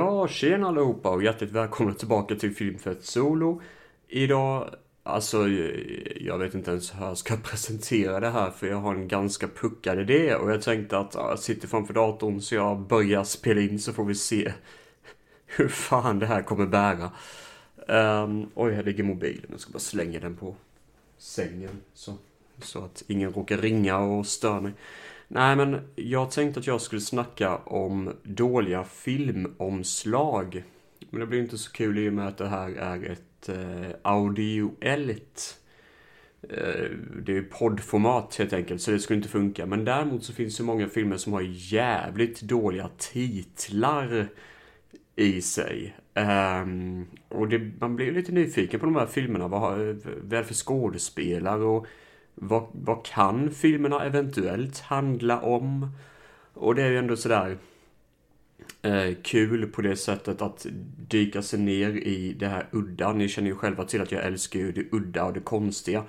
Ja, tjena allihopa och hjärtligt välkomna tillbaka till Filmfett Solo. Idag, alltså jag vet inte ens hur jag ska presentera det här för jag har en ganska puckad idé och jag tänkte att jag sitter framför datorn så jag börjar spela in så får vi se hur fan det här kommer bära. Um, oj, här ligger mobilen. Jag ska bara slänga den på sängen så, så att ingen råkar ringa och störa mig. Nej, men jag tänkte att jag skulle snacka om dåliga filmomslag. Men det blir inte så kul i och med att det här är ett eh, audioellt eh, det är poddformat helt enkelt, så det skulle inte funka. Men däremot så finns det många filmer som har jävligt dåliga titlar i sig. Um, och det, man blir lite nyfiken på de här filmerna. Vad, vad är det för skådespelare och vad, vad kan filmerna eventuellt handla om? Och det är ju ändå sådär eh, kul på det sättet att dyka sig ner i det här udda. Ni känner ju själva till att jag älskar ju det udda och det konstiga.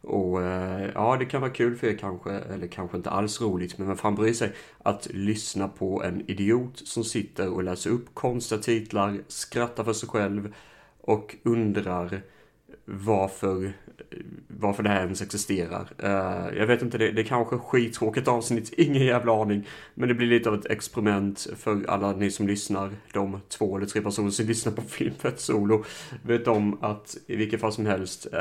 Och eh, ja, det kan vara kul för er kanske, eller kanske inte alls roligt, men vem fan bryr sig? Att lyssna på en idiot som sitter och läser upp konstiga titlar, skrattar för sig själv och undrar varför, varför det här ens existerar. Uh, jag vet inte, det, det är kanske skittråkigt avsnitt, ingen jävla aning. Men det blir lite av ett experiment för alla ni som lyssnar, de två eller tre personer som lyssnar på Filmfett Solo, vet om att i vilket fall som helst, uh,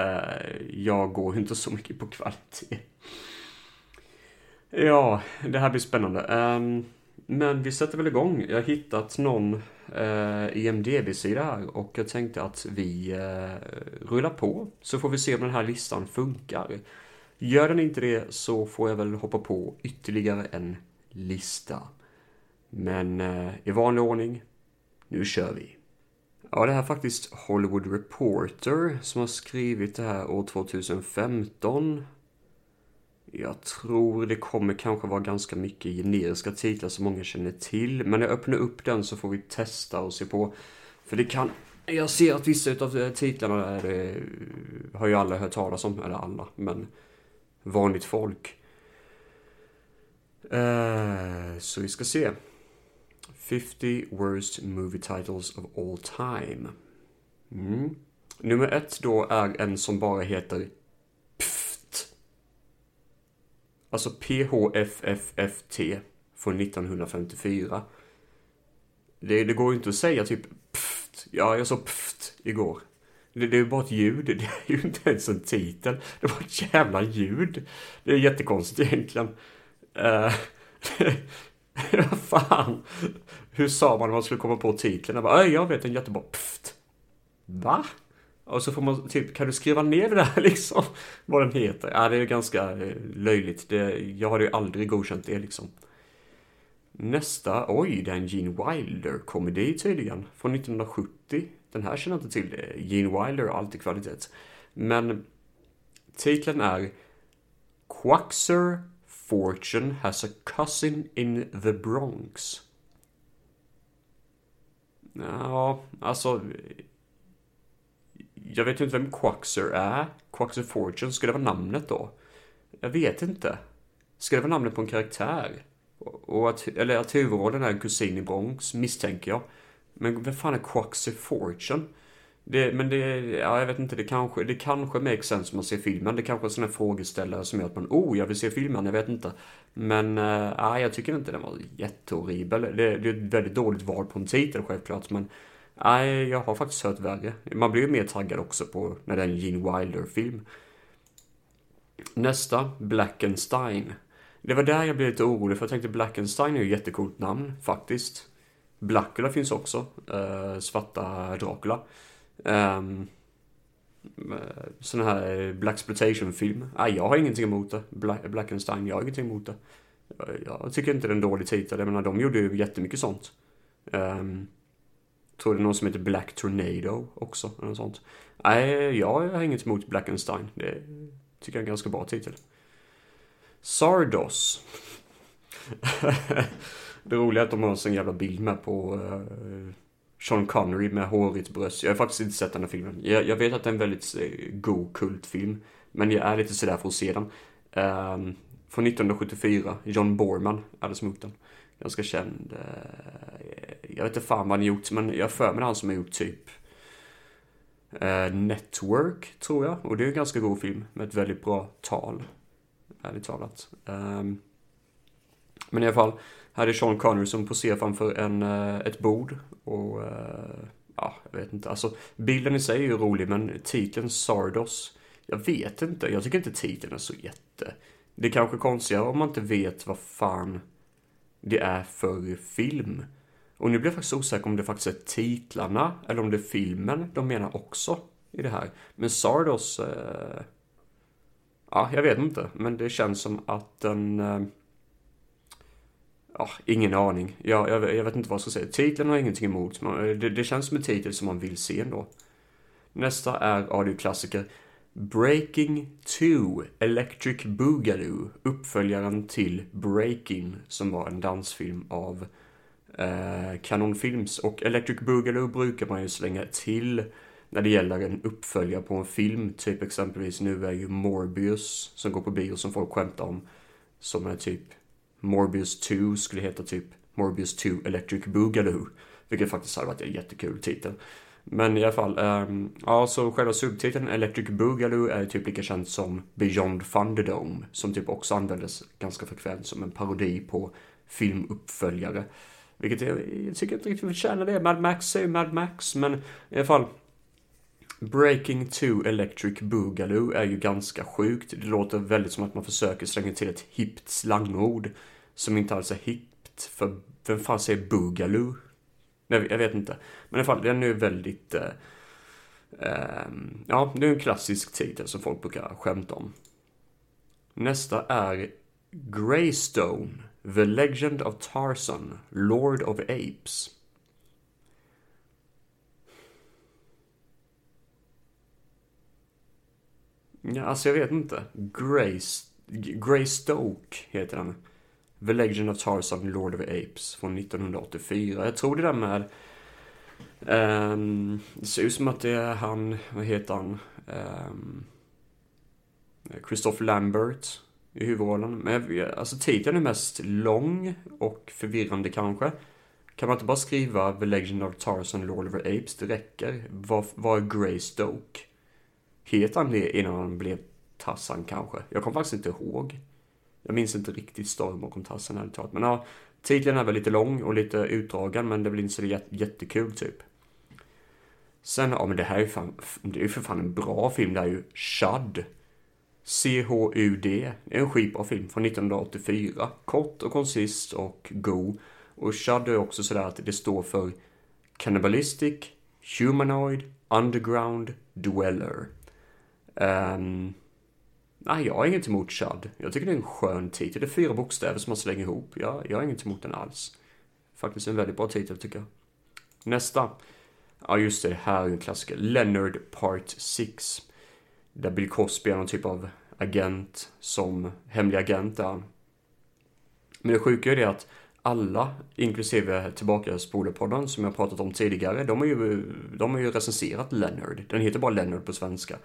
jag går inte så mycket på kvalitet. Ja, det här blir spännande. Um, men vi sätter väl igång. Jag har hittat någon eh, IMDB-sida här och jag tänkte att vi eh, rullar på så får vi se om den här listan funkar. Gör den inte det så får jag väl hoppa på ytterligare en lista. Men eh, i vanlig ordning, nu kör vi. Ja, det här är faktiskt Hollywood Reporter som har skrivit det här år 2015. Jag tror det kommer kanske vara ganska mycket generiska titlar som många känner till. Men när jag öppnar upp den så får vi testa och se på. För det kan... Jag ser att vissa av eh, titlarna är det, har ju alla hört talas om. Eller alla, men vanligt folk. Uh, så vi ska se. 50 worst movie titles of all time. Mm. Nummer ett då är en som bara heter Alltså PHFFFT från 1954. Det, det går ju inte att säga typ pft. Ja, jag sa pft igår. Det, det är ju bara ett ljud. Det är ju inte ens en titel. Det var ett jävla ljud. Det är jättekonstigt egentligen. Uh, vad fan. Hur sa man när man skulle komma på titeln? Jag bara, jag vet en jättebra pft. Va? Och så får man typ, kan du skriva ner det där liksom? Vad den heter. Ja, det är ganska eh, löjligt. Det, jag hade ju aldrig godkänt det liksom. Nästa, oj, det är en Gene Wilder-komedi tydligen. Från 1970. Den här känner jag inte till. Eh, Gene Wilder har alltid kvalitet. Men titeln är Quaxer Fortune has a cousin in the Bronx. Ja, alltså jag vet inte vem Quaxer är. Quaxer Fortune, ska det vara namnet då? Jag vet inte. Ska det vara namnet på en karaktär? Och att, eller att huvudrollen är en kusin i Bronx, misstänker jag. Men vem fan är Quaxer Fortune? Det, men det, ja, jag vet inte, det kanske, det kanske makes sense om man ser filmen. Det kanske är sådana frågeställare som gör att man, oh, jag vill se filmen, jag vet inte. Men, äh, jag tycker inte den var jättehorribel. Det, det är ett väldigt dåligt val på en titel självklart, men Nej, jag har faktiskt hört värre. Man blir ju mer taggad också på när det är en Gene Wilder-film. Nästa, Blackenstein. Det var där jag blev lite orolig för jag tänkte Blackenstein är ju ett jättecoolt namn faktiskt. Blackula finns också. Eh, svarta Dracula. Ehm, eh, sån här Blaxploitation-film. Nej, jag har ingenting emot det. Bla Blackenstein, jag har ingenting emot det. Jag tycker inte det är en dålig titel. Jag menar, de gjorde ju jättemycket sånt. Um, tror det är någon som heter Black Tornado också. Eller något sånt. Nej, jag har inget emot Blackenstein. Det tycker jag är en ganska bra titel. Sardos. det roliga är att de har en sån jävla bild med på uh, Sean Connery med hårigt bröst. Jag har faktiskt inte sett den här filmen. Jag, jag vet att det är en väldigt uh, god kultfilm. Men jag är lite sådär för att se den. Um, från 1974. John Borman är det som gjort den. Ganska känd. Eh, jag vet inte fan vad han gjort, men jag för mig han som har gjort typ eh, Network, tror jag. Och det är en ganska god film med ett väldigt bra tal. Ärligt talat. Ehm, men i alla fall, här är Sean Connery som poserar framför en, eh, ett bord. Och ja, jag vet inte. Alltså, bilden i sig är ju rolig, men titeln Sardos, jag vet inte. Jag tycker inte titeln är så jätte... Det är kanske konstigare om man inte vet vad fan det är för film. Och nu blir jag faktiskt osäker om det faktiskt är titlarna eller om det är filmen de menar också i det här. Men Sardos... Eh... Ja, jag vet inte. Men det känns som att den... Eh... Ja, ingen aning. Jag, jag, jag, vet inte vad jag ska säga. Titeln har jag ingenting emot. Men eh, det, det känns som en titel som man vill se ändå. Nästa är audioklassiker Breaking 2 Electric Boogaloo, uppföljaren till Breaking, som var en dansfilm av eh, Canon Films. Och Electric Boogaloo brukar man ju slänga till när det gäller en uppföljare på en film. Typ exempelvis nu är ju Morbius, som går på bio som folk skämtar om, som är typ Morbius 2 skulle heta typ Morbius 2 Electric Boogaloo. Vilket faktiskt hade varit en jättekul titel. Men i alla fall, um, ja så själva subtiteln Electric Boogaloo är typ lika känd som Beyond Thunderdome. Som typ också användes ganska frekvent som en parodi på filmuppföljare. Vilket jag, jag tycker inte riktigt förtjänar det. Mad Max är ju Mad Max, men i alla fall. Breaking to Electric Boogaloo är ju ganska sjukt. Det låter väldigt som att man försöker slänga till ett hippt slangord. Som inte alls är hippt, för vem fan säger Boogaloo? Jag, jag vet inte. Men i alla fall, den är väldigt... Eh, eh, ja, det är en klassisk titel som folk brukar skämta om. Nästa är Greystone, The Legend of Tarzan, Lord of Apes. Ja, alltså jag vet inte. Grace, Greystoke heter den. The Legend of Tarzan, Lord of the Apes från 1984. Jag tror det där med... Um, det ser ut som att det är han, vad heter han? Um, Christopher Lambert i huvudrollen. Men alltså titeln är mest lång och förvirrande kanske. Kan man inte bara skriva The Legend of Tarzan, Lord of the Apes? Det räcker. Vad, vad är Greystoke? Heter han det innan han blev Tarzan kanske? Jag kommer faktiskt inte ihåg. Jag minns inte riktigt Storm bakom tassen ärligt talat. Men ja, titeln är väl lite lång och lite utdragen men det är väl inte så jättekul typ. Sen, ja men det här är ju fan, det är ju för fan en bra film. Det är ju Chud. C-H-U-D. Det är en skitbra film från 1984. Kort och koncist och go. Och Chud är också sådär att det står för Cannibalistic, Humanoid, Underground, Dweller. Um, Nej, jag har inget emot Chad. Jag tycker det är en skön titel. Det är fyra bokstäver som man slänger ihop. Jag, jag har inget emot den alls. Faktiskt en väldigt bra titel tycker jag. Nästa. Ja, just det. Det här är en klassiker. Leonard Part 6. Där Bill Cosby är någon typ av agent som hemlig agent där. Men det sjuka är det att alla, inklusive tillbaka podden som jag pratat om tidigare, de har ju, de har ju recenserat Leonard. Den heter bara Leonard på svenska.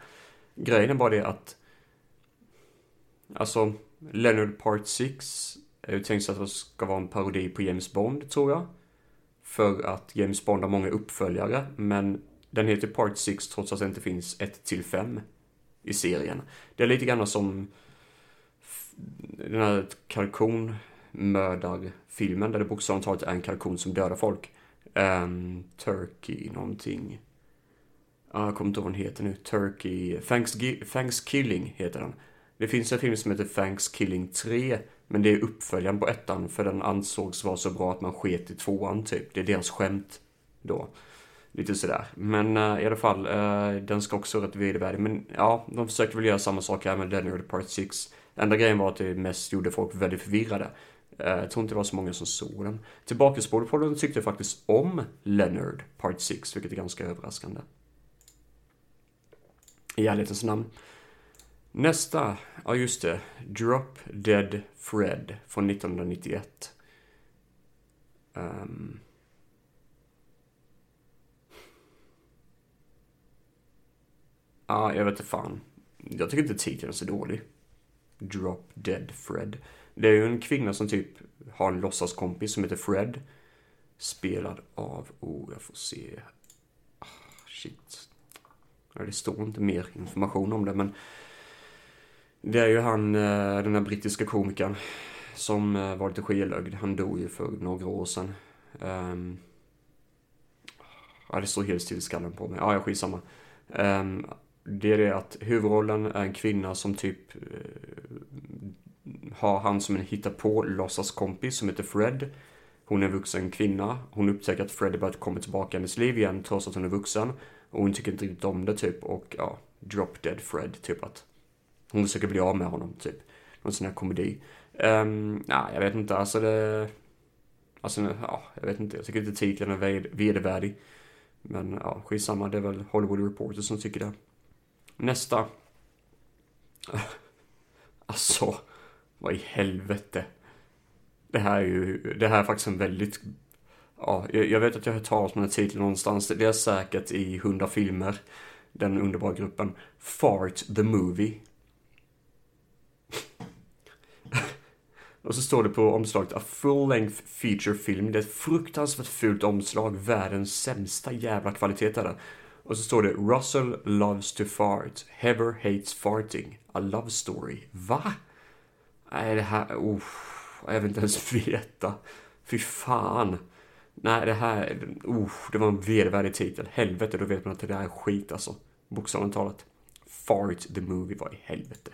Grejen är bara det att Alltså, Leonard Part 6 är ju tänkt att det ska vara en parodi på James Bond, tror jag. För att James Bond har många uppföljare, men den heter Part 6 trots att det inte finns 1 till 5 i serien. Det är lite grann som den här kalkonmördarfilmen där det bokstavligt talat är en kalkon som dödar folk. Um, Turkey någonting. Ah, jag kommer inte ihåg vad den heter nu. Turkey... Thanks Killing heter den. Det finns en film som heter Thanksgiving 3, men det är uppföljaren på ettan för den ansågs vara så bra att man sket i tvåan typ. Det är deras skämt då. Lite sådär. Men uh, i alla fall, uh, den ska också vara rätt vedervärdig. Men ja, de försökte väl göra samma sak här med Leonard Part 6. Enda grejen var att det mest gjorde folk väldigt förvirrade. Eh, jag tror inte det var så många som såg den. Tillbakaspåret tyckte faktiskt om Leonard Part 6, vilket är ganska överraskande. I ärlighetens namn. Nästa, ja just det, Drop Dead Fred från 1991. Um. Ehm. Ja, jag vet inte fan. Jag tycker inte titeln är så dålig. Drop Dead Fred. Det är ju en kvinna som typ har en låtsaskompis som heter Fred. Spelad av, oh, jag får se. Ah, shit. Ja, det står inte mer information om det, men det är ju han, eh, den där brittiska komikern som eh, var lite skelögd. Han dog ju för några år sedan. Um, ja, det står helt still i skallen på mig. Ja, jag skitsamma. Um, det är det att huvudrollen är en kvinna som typ uh, har han som en hittapå låtsaskompis som heter Fred. Hon är en vuxen kvinna. Hon upptäcker att Fred har börjat komma tillbaka i hennes liv igen trots att hon är vuxen. Och hon tycker inte riktigt om det typ och ja, drop dead Fred typ att hon försöker bli av med honom typ. Någon sån här komedi. Ehm, um, nej, jag vet inte, alltså det... Alltså, ja, jag vet inte. Jag tycker inte titeln är vedervärdig. Men ja, skitsamma. Det är väl Hollywood Reporter som tycker det. Nästa. Alltså, vad i helvete. Det här är ju, det här är faktiskt en väldigt... Ja, jag vet att jag har hört talas om den här titeln någonstans. Det är säkert i 100 filmer. Den underbara gruppen. Fart the Movie. Och så står det på omslaget A full length feature film. Det är ett fruktansvärt fult omslag. Världens sämsta jävla kvalitet är det. Och så står det Russell loves to fart. Heather hates farting. A love story. Va? Nej, det här... Oh, jag vill inte ens veta. Fy fan. Nej, det här... Oh, det var en vedervärdig titel. Helvete, då vet man att det där är skit alltså. Bokstavligt talat. Fart the movie, vad i helvete.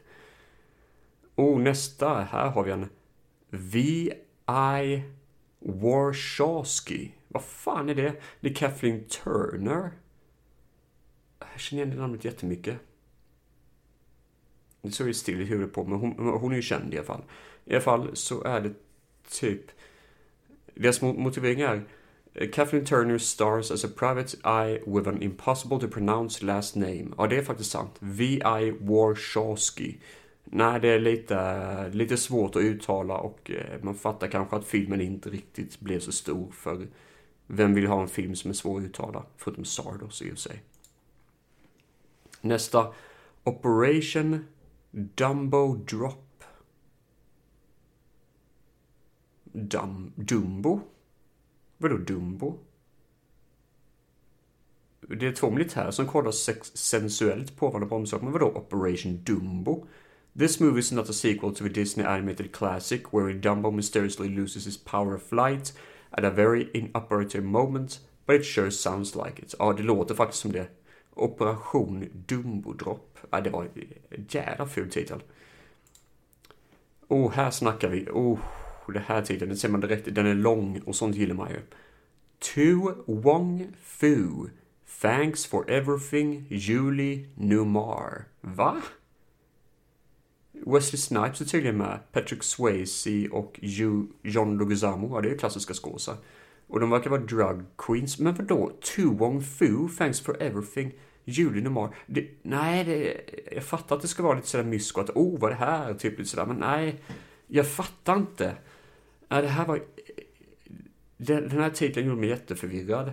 Oh, nästa. Här har vi en V.I. Warshawski. Vad fan är det? Det är Kathleen Turner. Jag känner igen det namnet jättemycket. Det står ju still i huvudet på men hon, hon är ju känd i alla fall. I alla fall så är det typ... Deras motivering är eh, Kathleen Turner stars as a private eye with an impossible to pronounce last name. Ja, det är faktiskt sant. V.I. Warshawski. Nej, det är lite, lite svårt att uttala och eh, man fattar kanske att filmen inte riktigt blev så stor för vem vill ha en film som är svår att uttala? Förutom Sardos i och sig. Nästa. Operation Dumbo Drop. Dum, Dumbo? Vadå Dumbo? Det är två militärer som kollar sex sensuellt på varandra på omslaget. Men vadå Operation Dumbo? This movie is not a sequel to the Disney animated classic wherein Dumbo mysteriously loses his power of flight at a very inoperative moment, but it sure sounds like it. Ja, det låter faktiskt som det. Operation Dumbo-dropp. Ja, det var en jävla ful titel. Oh, här snackar vi. Oh, det här titeln, den ser man direkt. Den är lång och sånt gillar man ju. To Wong Fu. Thanks for everything, Julie Numar. Va? Wesley Snipes är tydligen med. Patrick Swayze och John Leguizamo. Ja, det är klassiska skådisar. Och de verkar vara drug queens. Men vadå? Tu Wong Fu, Thanks for everything. Julie Nomar. Nej, det, jag fattar att det ska vara lite sådär mysko. Att oh, vad är det här? Typ lite sådär. Men nej, jag fattar inte. Nej, det här var... Den, den här titeln gjorde mig jätteförvirrad.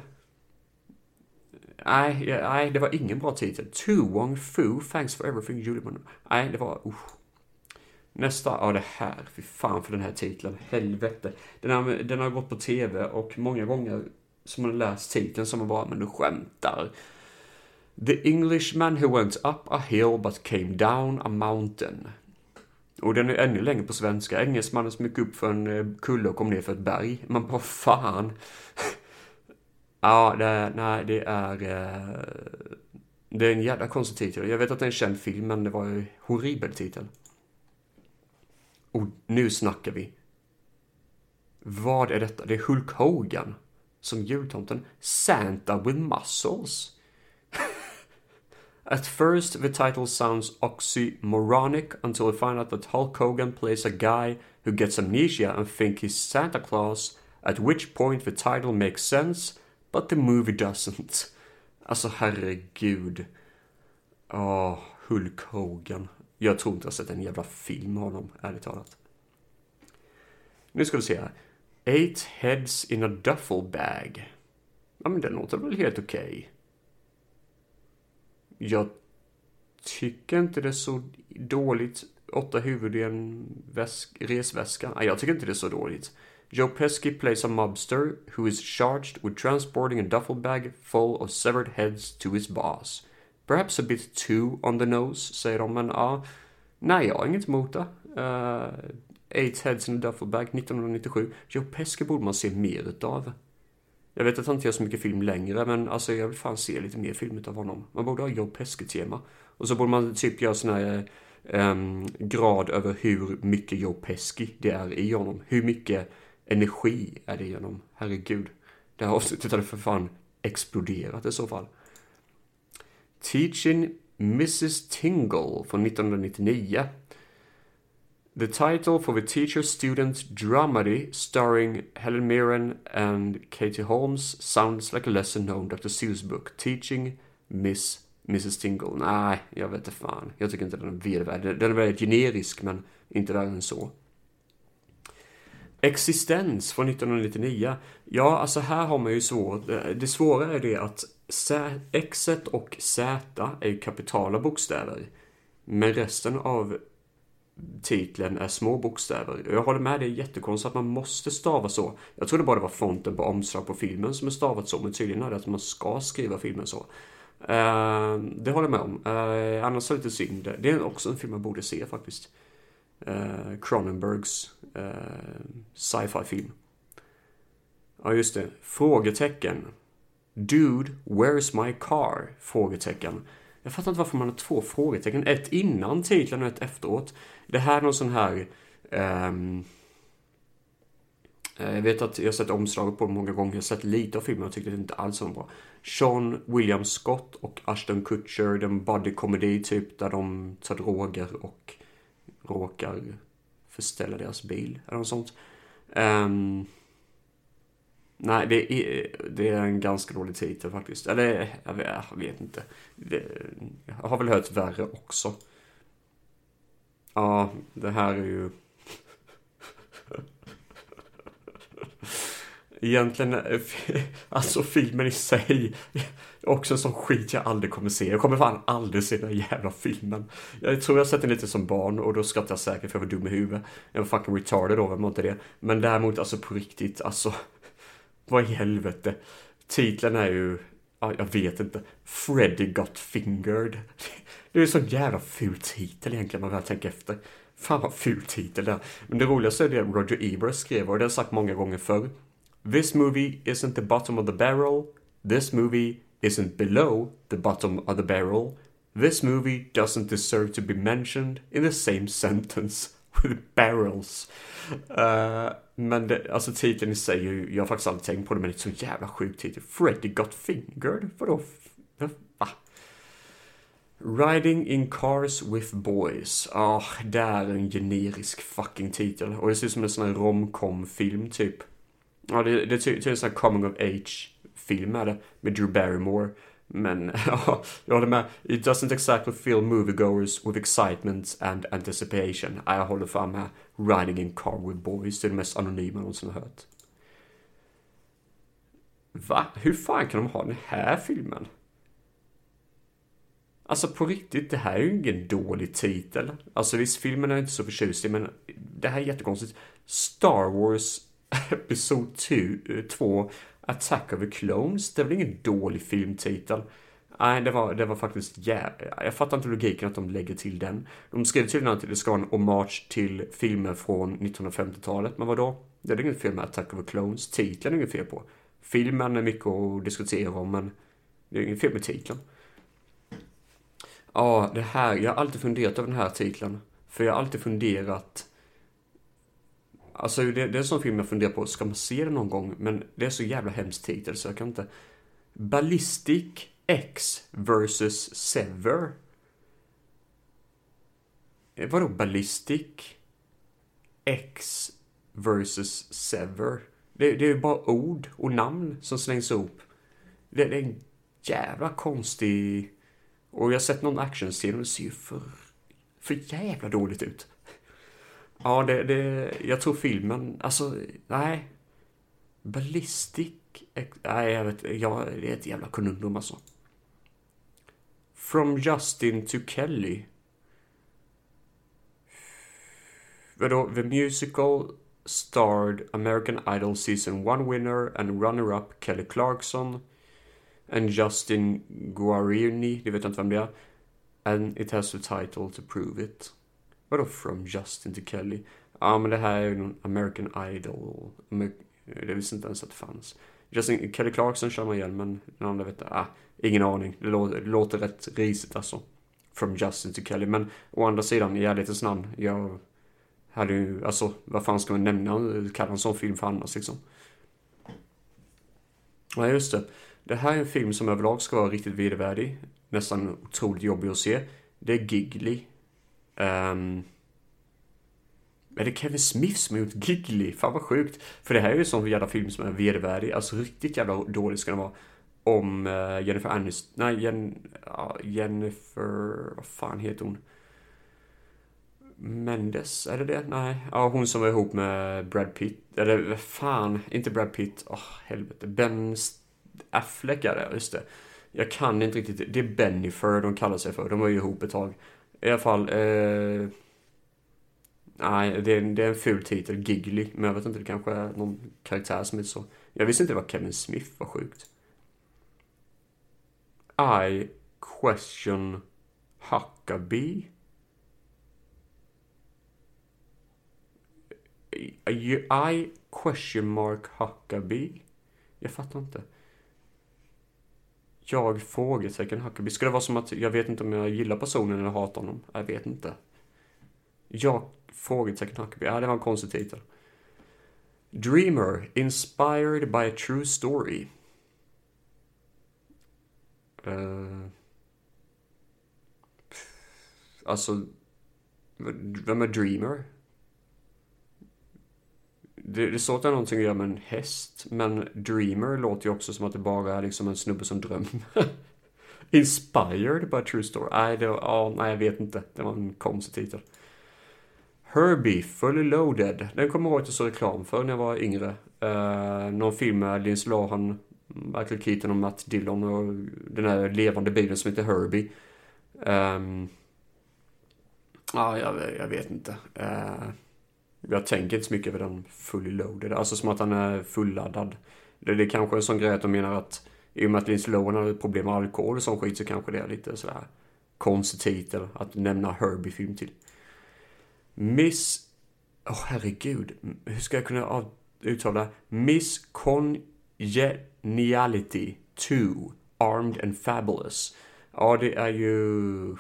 Nej, nej, det var ingen bra titel. Tu Wong Fu, Thanks for everything, Julie Nomar. Nej, det var... Uh. Nästa, ja det här, fy fan för den här titeln, helvete. Den har, den har gått på tv och många gånger som man har läst titeln som man bara, men du skämtar. The Englishman who went up a hill but came down a mountain. Och den är ännu längre på svenska. Engelsmannen som gick upp för en eh, kulle och kom ner för ett berg. Man bara, fan. ja, det, nej, det är... Eh, det är en jävla konstig titel. Jag vet att det är en känd film, men det var ju horribel titel. Och nu snackar vi. Vad är detta? Det är Hulk Hogan som jultomten. Santa with muscles. At first, the title sounds oxymoronic until we find out that Hulk Hogan plays a guy who gets amnesia and think he's Santa Claus, at which point the title makes sense, but the movie doesn't. Alltså herregud. Åh, oh, Hulk Hogan. Jag tror inte jag sett en jävla film av honom, ärligt talat. Nu ska vi se här. Eight heads in a duffel bag. Ja, men den låter väl helt okej. Okay. Jag tycker inte det är så dåligt. Åtta huvud i en väsk, resväska. Nej, jag tycker inte det är så dåligt. Joe Pesci plays a mobster who is charged with transporting a duffel bag full of severed heads to his boss. Perhaps a bit too on the nose, säger de, men ja. Nej, jag har inget emot det. Eh, uh, Eight Heads in a Duffel Bag 1997. Joe Pesci borde man se mer utav. Jag vet att han inte gör så mycket film längre, men alltså jag vill fan se lite mer film utav honom. Man borde ha Joe Pesci-tema. Och så borde man typ göra sån här um, grad över hur mycket Joe Pesci det är i honom. Hur mycket energi är det i honom? Herregud. Det här avsnittet hade för fan exploderat i så fall. Teaching Mrs Tingle från 1999. The title for the teacher-student dramedy starring Helen Mirren and Katie Holmes sounds like a lesson known Dr. Seuss book, Teaching Miss Mrs Tingle. Nej, jag vet inte fan. Jag tycker inte den är vedervärd. Den är väldigt generisk, men inte värre än så. Existens från 1999. Ja, alltså här har man ju svårt. Det svåra är det att X och Z är ju kapitala bokstäver. Men resten av titeln är små bokstäver. Jag håller med, det är jättekonstigt att man måste stava så. Jag trodde bara det var fonten på omslag på filmen som är stavat så, men tydligen är det att man ska skriva filmen så. Uh, det håller jag med om. Uh, annars är det lite synd. Det är också en film man borde se faktiskt. Uh, Cronenbergs sci-fi film. Ja, just det. Frågetecken. Dude, where's my car? Frågetecken. Jag fattar inte varför man har två frågetecken. Ett innan titeln och ett efteråt. Det här är någon sån här... Um, jag vet att jag har sett omslaget på många gånger. Jag har sett lite av filmen och tyckte det inte alls var bra. Sean William Scott och Ashton Kutcher, den buddy comedy typ där de tar droger och råkar förställa deras bil eller något sånt. Um, Nej, det är, det är en ganska dålig titel faktiskt. Eller, jag vet, jag vet inte. Det, jag har väl hört värre också. Ja, det här är ju... Egentligen, eh, alltså filmen i sig, också en sån skit jag aldrig kommer se. Jag kommer fan aldrig se den jävla filmen. Jag tror jag har sett den lite som barn och då skrattade jag säkert för jag var dum i huvudet. Jag var fucking retarded då, vem var inte det? Men däremot alltså på riktigt, alltså vad i helvete? Titeln är ju, ja, jag vet inte. Freddy Got Fingered. Det är en sån jävla ful titel egentligen, man väl tänker efter. Fan vad ful titel det är. Men det roligaste är det Roger Ebert skrev, och det har jag sagt många gånger förr. This movie isn't the bottom of the barrel. This movie isn't below the bottom of the barrel. This movie doesn't deserve to be mentioned in the same sentence with barrels. Uh, men det, alltså titeln i sig, jag har faktiskt aldrig tänkt på det, men det är så jävla sjuk titel. Freddy Got Fingered? Vadå? Va? Riding in Cars with Boys. Ah, oh, det är en generisk fucking titel. Och det ser ut som en sån här romcom-film typ. Ja, det, det är typ en sån här coming of age-film är det. Med Drew Barrymore. Men ja, jag håller med. It doesn't exactly fill moviegoers with excitement and anticipation. Jag håller fan med. Riding in car with boys. Det är det mest anonyma jag någonsin har hört. Va? Hur fan kan de ha den här filmen? Alltså på riktigt, det här är ju ingen dålig titel. Alltså visst, filmen är inte så förtjust i, men det här är jättekonstigt. Star Wars Episod 2 Attack of the Clones, det är väl ingen dålig filmtitel? Nej, det var, det var faktiskt jävligt. Jag fattar inte logiken att de lägger till den. De skrev tydligen att det ska vara en hommage till filmer från 1950-talet, men vadå? Det är inget fel med Attack of the Clones. Titeln är inget fel på. Filmen är mycket att diskutera om, men det är inget fel med titeln. Ja, det här, jag har alltid funderat över den här titeln. För jag har alltid funderat Alltså det, det är en sån film jag funderar på, ska man se den någon gång? Men det är så jävla hemskt titel så jag kan inte. Ballistic X vs Sever. Eh, vadå Ballistic X vs Sever? Det, det är bara ord och namn som slängs ihop. Det, det är en jävla konstig... Och jag har sett någon actionscen och det ser ju för, för jävla dåligt ut. Ja, det, det, jag tror filmen, alltså, nej. Ballistic, nej jag vet, jag, det är ett jävla konundrum alltså. From Justin to Kelly. Vadå, the musical starred American Idol season 1 winner and runner-up Kelly Clarkson and Justin Guarini, det vet jag inte vem det är. And it has the title to prove it. Vadå from Justin till Kelly? Ja, men det här är ju någon American Idol. Det visste inte ens att det fanns. Justin, Kelly Clarkson känner man igen, men den andra vet jag, ah, ingen aning. Det låter, det låter rätt risigt alltså. From Justin till Kelly, men å andra sidan, i ärlighetens namn, jag hade ju, alltså vad fan ska man nämna, kalla en sån film för annars liksom. Ja, just det. Det här är en film som överlag ska vara riktigt vedervärdig. Nästan otroligt jobbig att se. Det är Gigli Um, är det Kevin Smith som har gjort Gigli? Fan vad sjukt. För det här är ju en sån jävla film som är vedervärdig. Alltså riktigt jävla dålig ska den vara. Om uh, Jennifer Aniston, nej Jen, uh, Jennifer, vad fan heter hon? Mendes, är det det? Nej. Ja, hon som var ihop med Brad Pitt. Eller fan, inte Brad Pitt. Åh, oh, helvete. Ben Affleck är det, just det. Jag kan inte riktigt. Det är Bennifer de kallar sig för. De var ju ihop ett tag. I alla fall. Eh, nej, det är, det är en ful titel. Giggly. Men jag vet inte, det kanske är någon karaktär som är så. Jag visste inte det var Kevin Smith, vad sjukt. I question Huckabee. I question mark Huckabee. Jag fattar inte. Jag frågetecken Huckabee. Ska det vara som att jag vet inte om jag gillar personen eller hatar honom? Jag vet inte. Jag frågetecken Huckabee. Ja, det var en konstig titel. Dreamer, inspired by a true story. Uh, alltså, vem är Dreamer? Det, det står att det har någonting att göra med en häst, men Dreamer låter ju också som att det bara är liksom en snubbe som drömmer. Inspired by true story. Nej, det var, ja, nej, jag vet inte. Det var en konstig titel. Herbie, Fully Loaded. Den kommer jag ihåg att jag såg reklam för när jag var yngre. Uh, någon film med Lindsay Lohan, Michael Keaton och Matt Dillon och den här levande bilen som heter Herbie. Um, ja, jag, jag, vet inte. Uh, jag tänker inte så mycket över den fully loaded. Alltså som att han är fulladdad. Det, det är kanske en sån grej att de menar att i och med att Lindsay Lohan har problem med alkohol och sån skit så kanske det är lite sådär konstig titel att nämna Herbie-film till. Miss... Åh oh, herregud. Hur ska jag kunna uttala? Miss Congeniality 2. Armed and Fabulous. Ja, det är ju...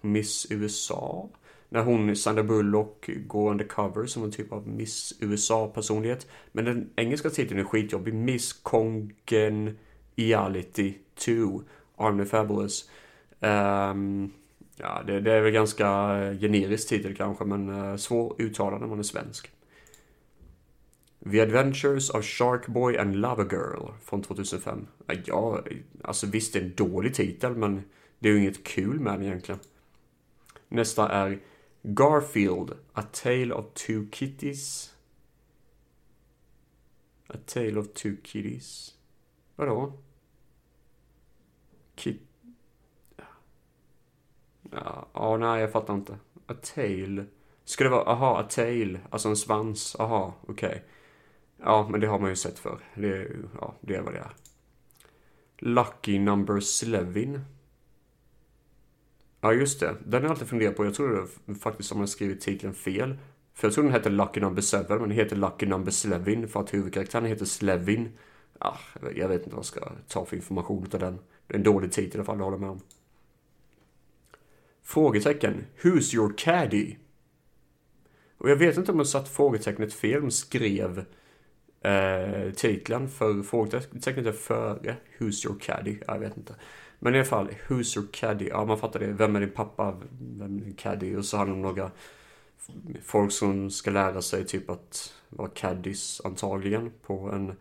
Miss USA när hon, Sandra Bullock, går undercover som en typ av Miss USA-personlighet. Men den engelska titeln är skitjobbig. Miss Congeniality 2. Army Fabulous. Um, ja, det, det, är väl ganska eh, generisk titel kanske, men uh, svår uttalad när man är svensk. The Adventures of Sharkboy and Lovergirl Girl från 2005. Ja, alltså visst det är en dålig titel, men det är ju inget kul med den egentligen. Nästa är Garfield, A Tale of Two Kitties. A Tale of Two Kitties. Vadå? Kit... Ja, ja, nej, jag fattar inte. A tail. Ska det vara, aha, a tail, alltså en svans, aha, okej. Okay. Ja, men det har man ju sett för. Det är, ja, det är vad det är. Lucky number Slevin. Ja, just det. Den har jag alltid funderat på. Jag tror faktiskt att man har skrivit titeln fel. För jag tror den heter Lucky Number 7, men den heter Lucky Number Slevin för att huvudkaraktären heter Slevin. Ah, ja, jag vet inte vad jag ska ta för information av den. Det är en dålig titel i alla fall, det håller med om. Frågetecken. Who's your caddy? Och jag vet inte om jag satt frågetecknet fel, men skrev eh, titeln för frågetecknet är före Who's your caddy? Jag vet inte. Men i alla fall, who's your caddy? Ja, man fattar det. Vem är din pappa? Vem är din caddy? Och så har de några folk som ska lära sig typ att vara caddies antagligen på en,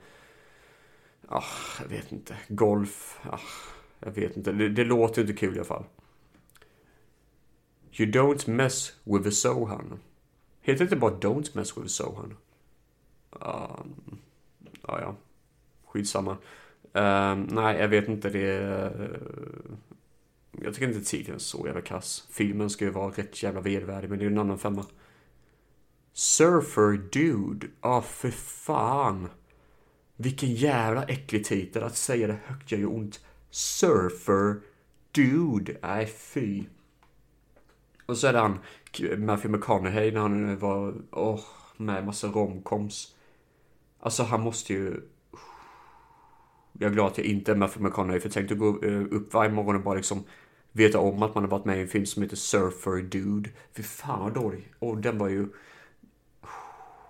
ah, jag vet inte, golf, ah, jag vet inte. Det, det låter inte kul i alla fall. You don't mess with a Sohan. Heter det inte bara Don't mess with a Sohan? Um, ja, ja. Skitsamma. Uh, nej, jag vet inte. Det är, eh, Jag tycker inte titeln är så jävla kass. Filmen ska ju vara rätt jävla vedervärdig, men det är ju en annan femma. Surfer Dude. Ja, oh, för fan. Vilken jävla äcklig titel. Att säga det högt gör ju ont. Surfer Dude. Nej, fy. Och så är det han, Matthew McConaughey, när han var, åh, oh, med massa romcoms. Alltså han måste ju... Jag är glad att jag inte är med för McConaughey, för jag tänkte gå eh, upp varje morgon och bara liksom veta om att man har varit med i en film som heter Surfer Dude. Fy fan vad dålig. Och den var ju...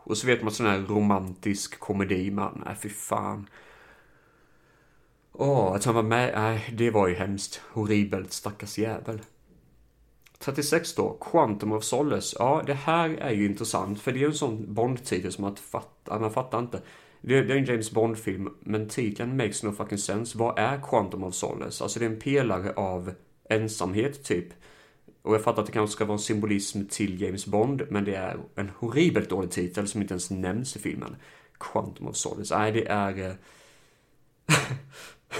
Och så vet man sån här romantisk komedi, man. Nej, fy fan. Åh, att han var med, nej, det var ju hemskt. Horribelt, stackars jävel. 36 då, Quantum of Solace. Ja, det här är ju intressant, för det är ju en sån Bond-titel som man fattar, man fattar inte. Det är, en James Bond-film, men titeln makes no fucking sense. Vad är Quantum of Solace? Alltså det är en pelare av ensamhet, typ. Och jag fattar att det kanske ska vara en symbolism till James Bond, men det är en horribelt dålig titel som inte ens nämns i filmen. Quantum of Solace. Nej, det är... Eh,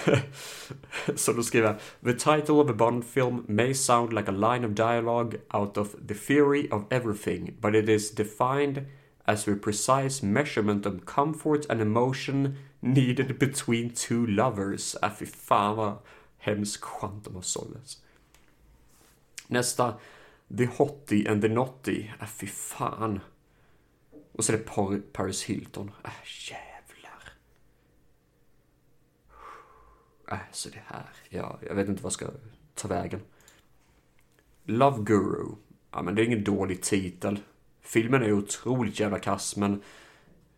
Så då skriver jag The title of a Bond film may sound like a line of dialogue out of the theory of everything, but it is defined as a precise measurement of comfort and emotion needed between two lovers. Äh, fy fan vad hemskt Quantum of Solace. Nästa, The Hottie and the Nottie. Äh, fy fan. Och så är det Paris Hilton. Äh, jävlar. Äh, så det här. Ja, jag vet inte vad ska ta vägen. Love Guru. Ja, men det är ingen dålig titel. Filmen är otroligt jävla kass, men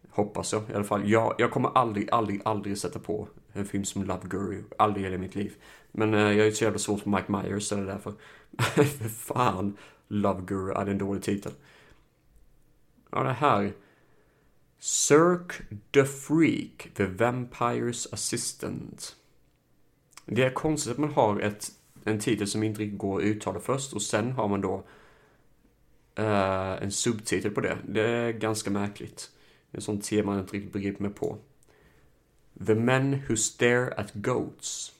hoppas jag i alla fall. Jag, jag kommer aldrig, aldrig, aldrig sätta på en film som Love Guru. Aldrig i hela mitt liv. Men eh, jag är så jävla svårt för Mike Myers, så det är därför. För fan. Love Guru, är en dålig titel. Ja, det här. Cirque the Freak, The Vampires Assistant. Det är konstigt att man har ett, en titel som inte riktigt går att uttala först och sen har man då Eh, en subtitel på det. Det är ganska märkligt. Det är ett sånt tema jag inte riktigt begriper mig på. The Men Who Stare at Goats.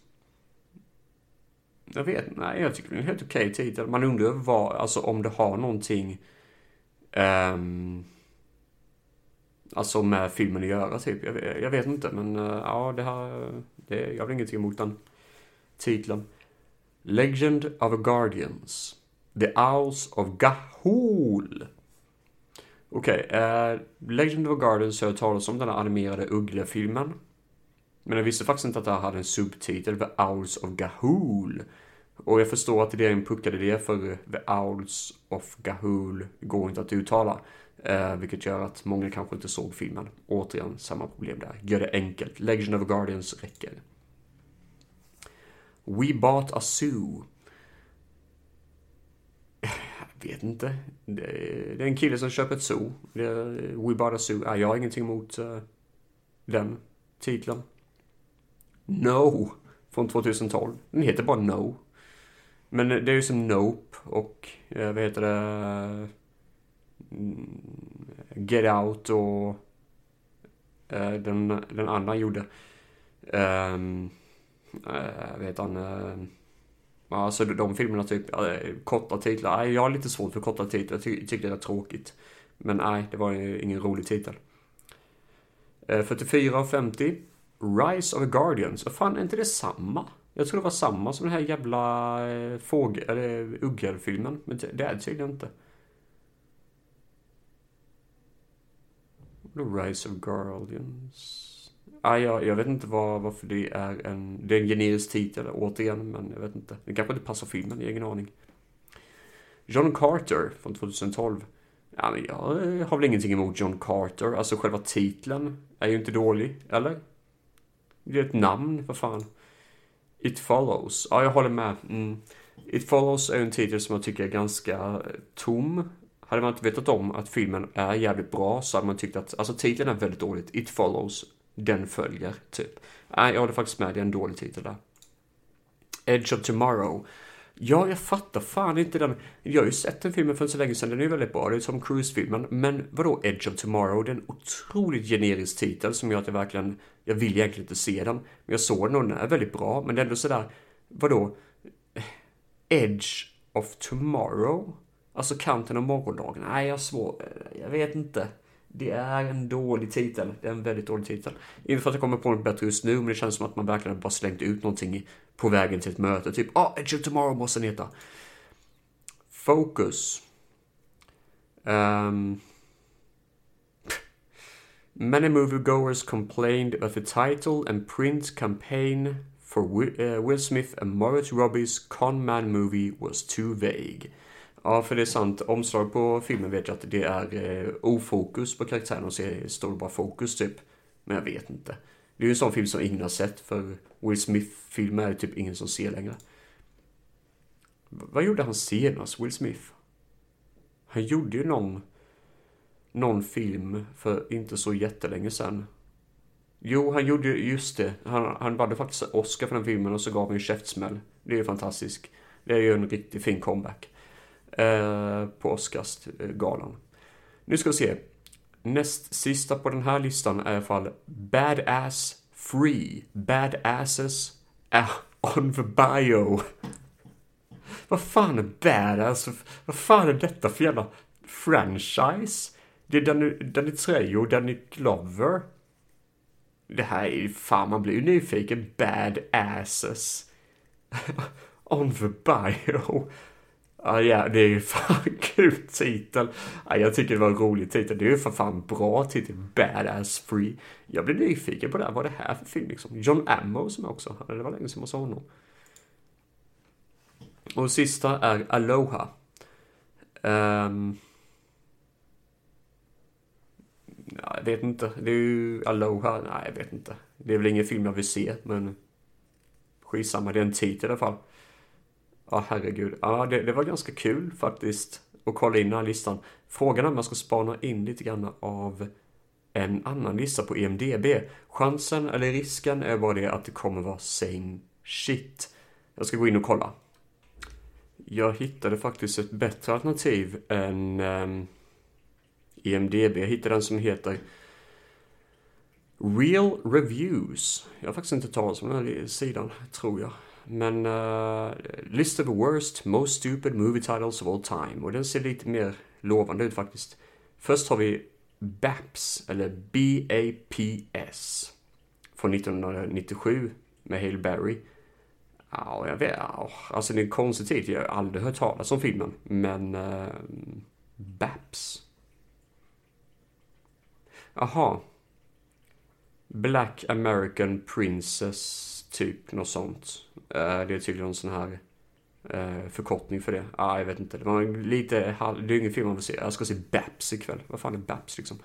Jag vet nej, jag tycker det är en helt okej okay titel. Man undrar vad, alltså om det har någonting um, Alltså med filmen att göra typ. Jag, jag vet inte men uh, ja det här, det, jag har ingenting emot den titeln. Legend of a Guardians. The Owls of Gahul. Okej, okay, eh, Legend of the Gardens har jag talat om den här animerade ugglefilmen. Men jag visste faktiskt inte att det här hade en subtitel, The Owls of Gahul. Och jag förstår att det är en puckade det för The Owls of Gahul går inte att uttala. Eh, vilket gör att många kanske inte såg filmen. Återigen, samma problem där. Gör det enkelt. Legend of Guardians räcker. We bought a zoo. Jag vet inte. Det är en kille som köper ett zoo. Det är We bought a zoo. jag har ingenting emot uh, den titeln. No, från 2012. Den heter bara No. Men det är ju som Nope och, uh, vad heter det, mm, Get Out och uh, den, den andra gjorde. Um, uh, vad heter han, ehm, alltså de filmerna typ, äh, korta titlar. Jag har lite svårt för korta titlar, jag ty tycker det är tråkigt. Men nej, det var ingen rolig titel. Eh, 44 av 50. Rise of the Guardians. Och fan, är inte det samma? Jag tror det var samma som den här jävla eh, fågel, eller uggelfilmen. Men det är det tydligen inte. The Rise of Guardians. Ah, jag, jag vet inte var, varför det är en... Det är en generisk titel återigen, men jag vet inte. Det kanske inte passar filmen, jag har ingen aning. John Carter från 2012. Ja, men jag eh, har väl ingenting emot John Carter. Alltså själva titeln är ju inte dålig, eller? Det är ett namn, Vad fan. It Follows. Ja, jag håller med. Mm. It Follows är ju en titel som jag tycker är ganska eh, tom. Hade man inte vetat om att filmen är jävligt bra så hade man tyckt att, alltså titeln är väldigt dåligt. It Follows, den följer, typ. Nej, jag håller faktiskt med, det är en dålig titel där. Edge of Tomorrow. Ja, jag fattar fan inte den. Jag har ju sett den filmen för så länge sedan, den är ju väldigt bra. Det är som Cruise-filmen. Men vadå Edge of Tomorrow? Det är en otroligt generisk titel som gör att jag verkligen, jag vill egentligen inte se den. Men jag såg den och den är väldigt bra. Men det är ändå sådär, vadå? Edge of Tomorrow? Alltså kanten av morgondagen. Nej, jag svår. Jag vet inte. Det är en dålig titel. Det är en väldigt dålig titel. Inte för att jag kommer på något bättre just nu, men det känns som att man verkligen bara slängt ut någonting på vägen till ett möte. Typ, ah, oh, Edge of Tomorrow måste den heta. Focus. Um, many moviegoers complained that the title and print campaign for eh, Will, Smith and Margaret Robbie's Con Man movie was too vague. Ja, för det är sant. Omslag på filmen vet jag att det är eh, ofokus på karaktären och så står det bara fokus typ. Men jag vet inte. Det är ju en sån film som ingen har sett för Will Smith-filmer är det typ ingen som ser längre. Vad gjorde han senast, Will Smith? Han gjorde ju någon, någon film för inte så jättelänge sedan. Jo, han gjorde ju... just det. Han, han vann faktiskt Oscar för den filmen och så gav han en käftsmäll. Det är ju fantastiskt. Det är ju en riktigt fin comeback. Eh, på Oscarsgalan. Nu ska vi se. Näst sista på den här listan är i alla fall Badass Free. Badasses on the bio. Vad fan är badass? Vad fan är detta för jävla franchise? Det är Danny, Danny Trejo och Danny Glover. Det här är fan, man blir ju nyfiken. Badasses. on the bio. Ja, ja, det är ju fan kul titel. Ja, jag tycker det var en rolig titel. Det är ju för fan bra titel. Badass Free. Jag blir nyfiken på det här. Vad är det här för film liksom? John Ammo som också. Det var länge sedan man såg honom. Och sista är Aloha. Um, ja, jag vet inte. Det är ju Aloha. Nej, jag vet inte. Det är väl ingen film jag vill se, men skitsamma. Det är en titel i alla fall. Ja, herregud. Ja, det, det, var ganska kul faktiskt att kolla in den här listan. Frågan är om jag ska spana in lite grann av en annan lista på EMDB. Chansen, eller risken, är bara det att det kommer vara same shit. Jag ska gå in och kolla. Jag hittade faktiskt ett bättre alternativ än ehm, um, EMDB. Jag hittade en som heter Real Reviews. Jag har faktiskt inte talat om den här sidan, tror jag. Men uh, List of the worst, most stupid movie titles of all time. Och den ser lite mer lovande ut faktiskt. Först har vi BAPS, eller B-A-P-S. Från 1997 med Hale Berry. Ja, jag vet, alltså det är en konstig tid. Jag har aldrig hört talas om filmen. Men uh, BAPS. Jaha. Black American Princess Typ något sånt. Eh, det är tydligen en sån här eh, förkortning för det. Ah, jag vet inte. Det var lite, det är ingen film man vill se. Jag ska se Baps ikväll. Vad fan är Baps liksom?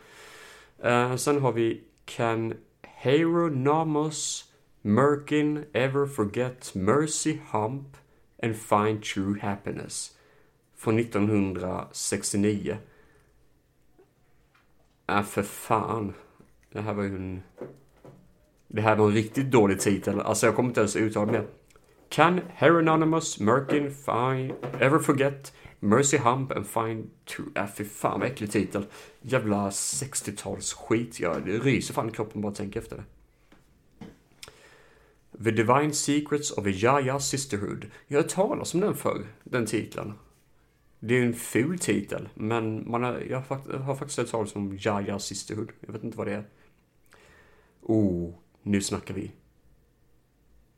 Eh, sen har vi Can Hieronymus Merkin ever forget Mercy Hump and find true happiness? Från 1969. Äh, för fan. Det här var ju en det här var en riktigt dålig titel. Alltså jag kommer inte ens uttala det. Can Heronymous Merkin find, ever forget Mercy Hump and find true... Äh, fy fan vad äcklig titel. Jävla 60-tals skit. Jag det ryser fan i kroppen bara tänka efter det. The Divine Secrets of a Yaya Sisterhood. Jag har hört talas om den förr, den titeln. Det är en ful titel, men man har, jag har faktiskt hört talas om Yaya Sisterhood. Jag vet inte vad det är. Oh, nu snackar vi.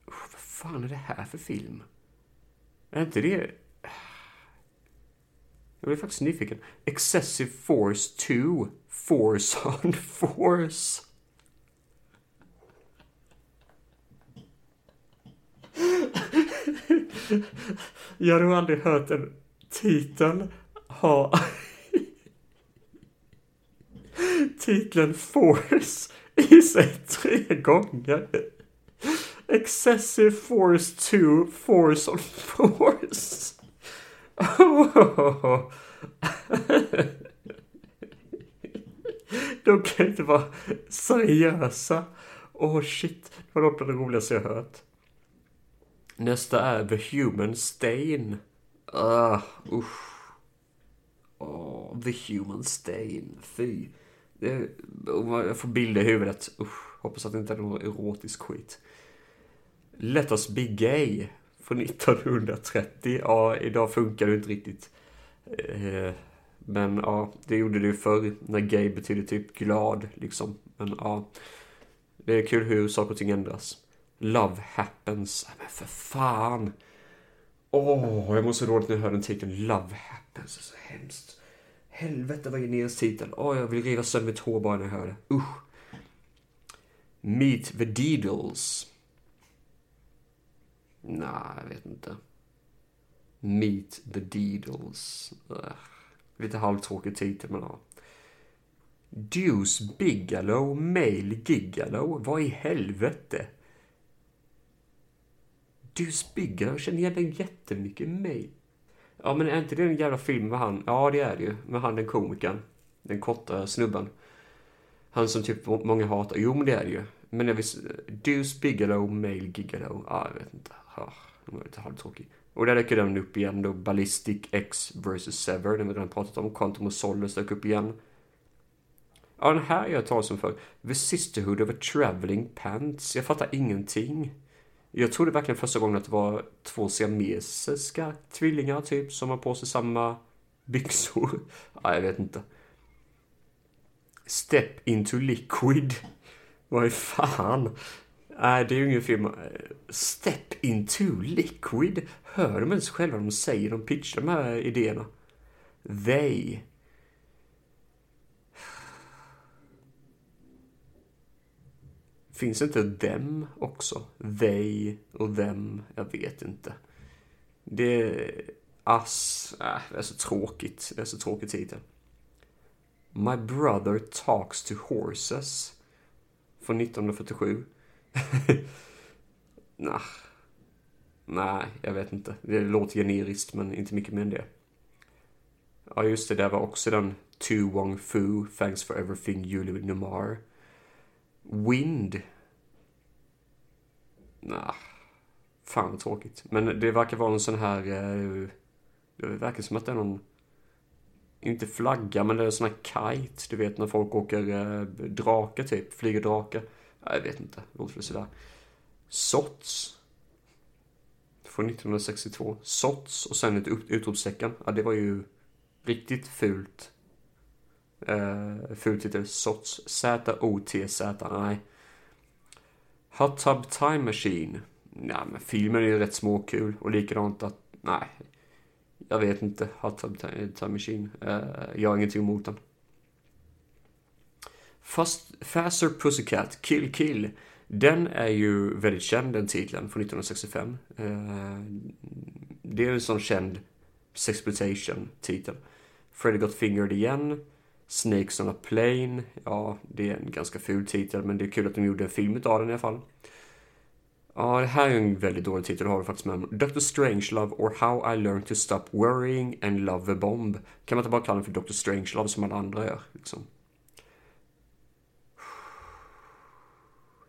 Oh, vad fan är det här för film? Är inte det... Jag blir faktiskt nyfiken. Excessive Force 2. Force on Force. Jag har nog aldrig hört en titel ha titeln Force i sig tre gånger. Excessive force 2, force on force. Oh. De kan inte vara seriösa. Åh oh, shit, det var något av det roligaste jag hört. Nästa är The Human Stain. Uh, usch. Oh, The Human Stain, fy. Det, jag får bilder i huvudet. Usch, hoppas att det inte är någon erotisk skit. Let us be gay. Från 1930. Ja, idag funkar det inte riktigt. Eh, men ja, det gjorde det ju förr när gay betyder typ glad liksom. Men ja, det är kul hur saker och ting ändras. Love happens. Men för fan. Åh, oh, jag mår så dåligt när jag hör den titeln. Love happens. Det är så hemskt. Helvete vad generisk titel. Åh, oh, jag vill riva sönder mitt hår bara när jag hör det. Usch. Meet the Deedles. Nej, jag vet inte. Meet the Deedles. Ugh. Lite halvtråkig titel, men ja. Deuce Bigalow Male Gigalow. Vad i helvete? Deuce Bigalow känner igen den jättemycket mig. Ja, men är inte det en jävla film med han? Ja, det är det ju. Med han den komikern. Den korta snubben. Han som typ många hatar. Jo, men det är det ju. Men jag visste... Deuce Bigelow, Male Gigalow. Ja, jag vet inte. Ah... De var lite halvtråkig. Och där dök den upp igen då. Ballistic X vs. Sever. Den vi redan pratat om. Quantum of Solace dök upp igen. Ja, den här jag talas som för. The Sisterhood of a Traveling Pants. Jag fattar ingenting. Jag trodde verkligen första gången att det var två siamesiska tvillingar typ som har på sig samma byxor. Ja, jag vet inte. Step into liquid. Vad är fan? Nej, det är ju ingen film. Step into liquid. Hör de ens själva vad de säger? De pitchar de här idéerna. They. Finns inte them också? They och them? Jag vet inte. Det är ass. Äh, det är så tråkigt. Det är så tråkig titel. My brother talks to horses. Från 1947. nah. Nej, jag vet inte. Det låter generiskt men inte mycket mer än det. Ja, just det. Där var också den Tu Wong Fu, Thanks for everything, Julie Numar. Wind. Nah. Fan vad tråkigt. Men det verkar vara en sån här... Eh, det verkar som att det är någon... Inte flagga, men det är en sån här kite. Du vet när folk åker eh, drake typ. Flyger drake. Jag vet inte. Låter väl sådär. Sots. Från 1962. Sots och sen ett utropstecken. Ja, det var ju riktigt fult. Uh, ful titel. Sots. Z-O-T-Z. Nej. Hot Tub Time Machine. Nej, men filmen är ju rätt småkul. Och likadant att, nej. Jag vet inte. Hot Tub Time Machine. Uh, jag har ingenting emot den. Fast Faster Pussycat, Kill Kill. Den är ju väldigt känd, den titeln, från 1965. Uh, eh, det är en sån känd sexploitation-titel. Freddy Got Fingered igen. Snakes on a Plane. Ja, det är en ganska ful titel, men det är kul att de gjorde en film av den i alla fall. Ja, det här är en väldigt dålig titel, har du faktiskt med Dr. Strangelove or How I Learned to Stop Worrying and Love a Bomb. Kan man inte bara kalla den för Dr. Strangelove som alla andra gör, liksom.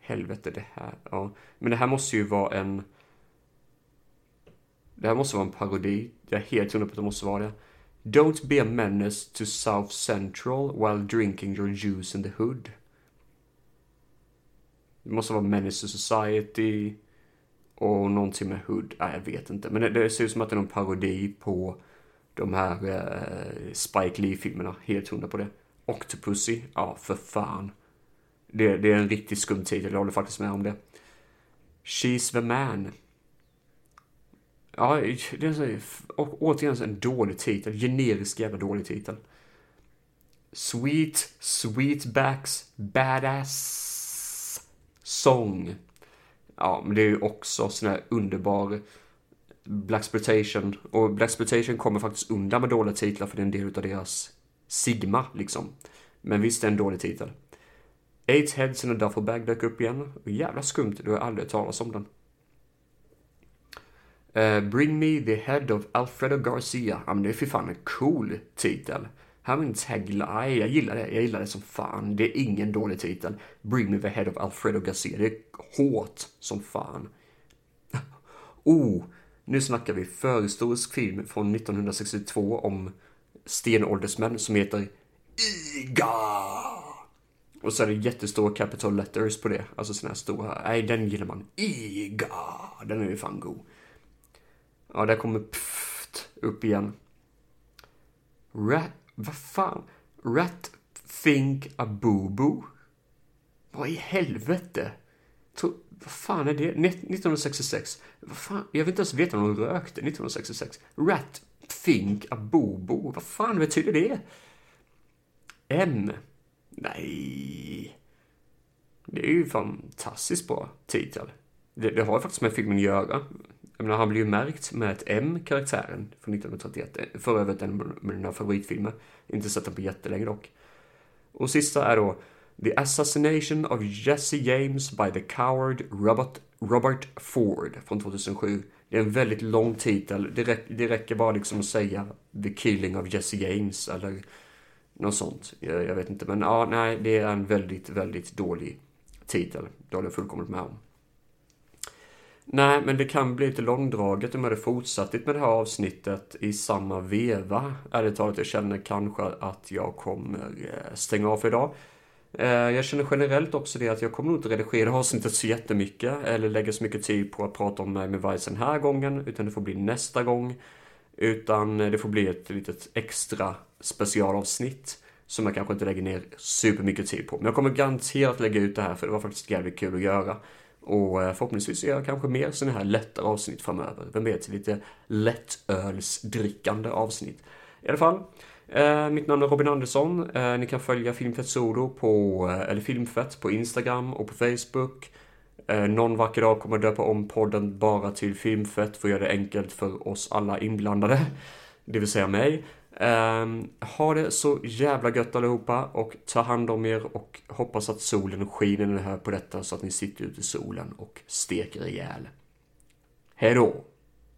Helvete, det här, ja. Men det här måste ju vara en... Det här måste vara en parodi. Jag är helt hundra på att det måste vara det. Don't be a menace to South Central while drinking your juice in the hood. Det måste vara Menace to Society och någonting med Hood. Nej, jag vet inte. Men det, det ser ut som att det är någon parodi på de här eh, Spike Lee-filmerna. Helt hundra på det. Octopussy. Ja, för fan. Det, det är en riktigt skum titel, jag håller faktiskt med om det. She's the man. Ja, det är så, återigen en dålig titel. Generisk jävla dålig titel. Sweet, Sweetbacks, Badass Song. Ja, men det är ju också sån här underbar Blaxploitation. Och Blaxploitation kommer faktiskt undan med dåliga titlar för det är en del av deras Sigma, liksom. Men visst, det är en dålig titel. Eight Heads in a Duffel Bag dök upp igen. Jävla skumt, du har aldrig hört talas om den. Uh, Bring Me The Head of Alfredo Garcia. Ja men det är för fan en cool titel. Här är en tagline. Jag gillar det. Jag gillar det som fan. Det är ingen dålig titel. Bring Me The Head of Alfredo Garcia. Det är hårt som fan. oh, nu snackar vi förhistorisk film från 1962 om stenåldersmän som heter IGA. Och så är det jättestora capital letters på det. Alltså såna här stora. Nej, den gillar man. IGA. Den är ju fan god. Ja, där kommer pft upp igen. Rat, vad fan? Rat Think a Boo Boo? Vad i helvete? Tro, vad fan är det? 1966? Vad fan? Jag vill inte ens veta om de rökte 1966. Rat Think a Boo Boo? Vad fan betyder det? M? Nej. Det är ju fantastiskt bra titel. Det, det har ju faktiskt med filmen att göra. Jag menar, han blir ju märkt med ett M, karaktären från 1931. Eh, för övrigt en av mina favoritfilmer. Inte sett den på jättelänge dock. Och sista är då The Assassination of Jesse James by the Coward Robert, Robert Ford från 2007. Det är en väldigt lång titel. Det, räck, det räcker bara liksom att säga The Killing of Jesse James eller något sånt. Jag, jag vet inte, men ja, nej, det är en väldigt, väldigt dålig titel. Det håller jag fullkomligt med om. Nej, men det kan bli lite långdraget om jag hade fortsatt med det här avsnittet i samma veva. Ärligt talat, jag känner kanske att jag kommer eh, stänga av för idag. Eh, jag känner generellt också det att jag kommer nog inte redigera avsnittet så jättemycket eller lägga så mycket tid på att prata om mig med Vice den här gången, utan det får bli nästa gång. Utan eh, det får bli ett litet extra specialavsnitt som jag kanske inte lägger ner supermycket tid på. Men jag kommer garanterat lägga ut det här för det var faktiskt jävligt kul att göra. Och eh, förhoppningsvis gör jag kanske mer sådana här lättare avsnitt framöver. Vem vet, lite lättölsdrickande avsnitt. I alla fall, eh, mitt namn är Robin Andersson. Eh, ni kan följa Filmfett Solo på, eh, eller Filmfett på Instagram och på Facebook. Eh, någon vacker dag kommer jag döpa om podden bara till Filmfett för att göra det enkelt för oss alla inblandade. Det vill säga mig. Um, ha det så jävla gött allihopa och ta hand om er och hoppas att solen skiner när ni hör på detta så att ni sitter ute i solen och steker ihjäl. Hejdå!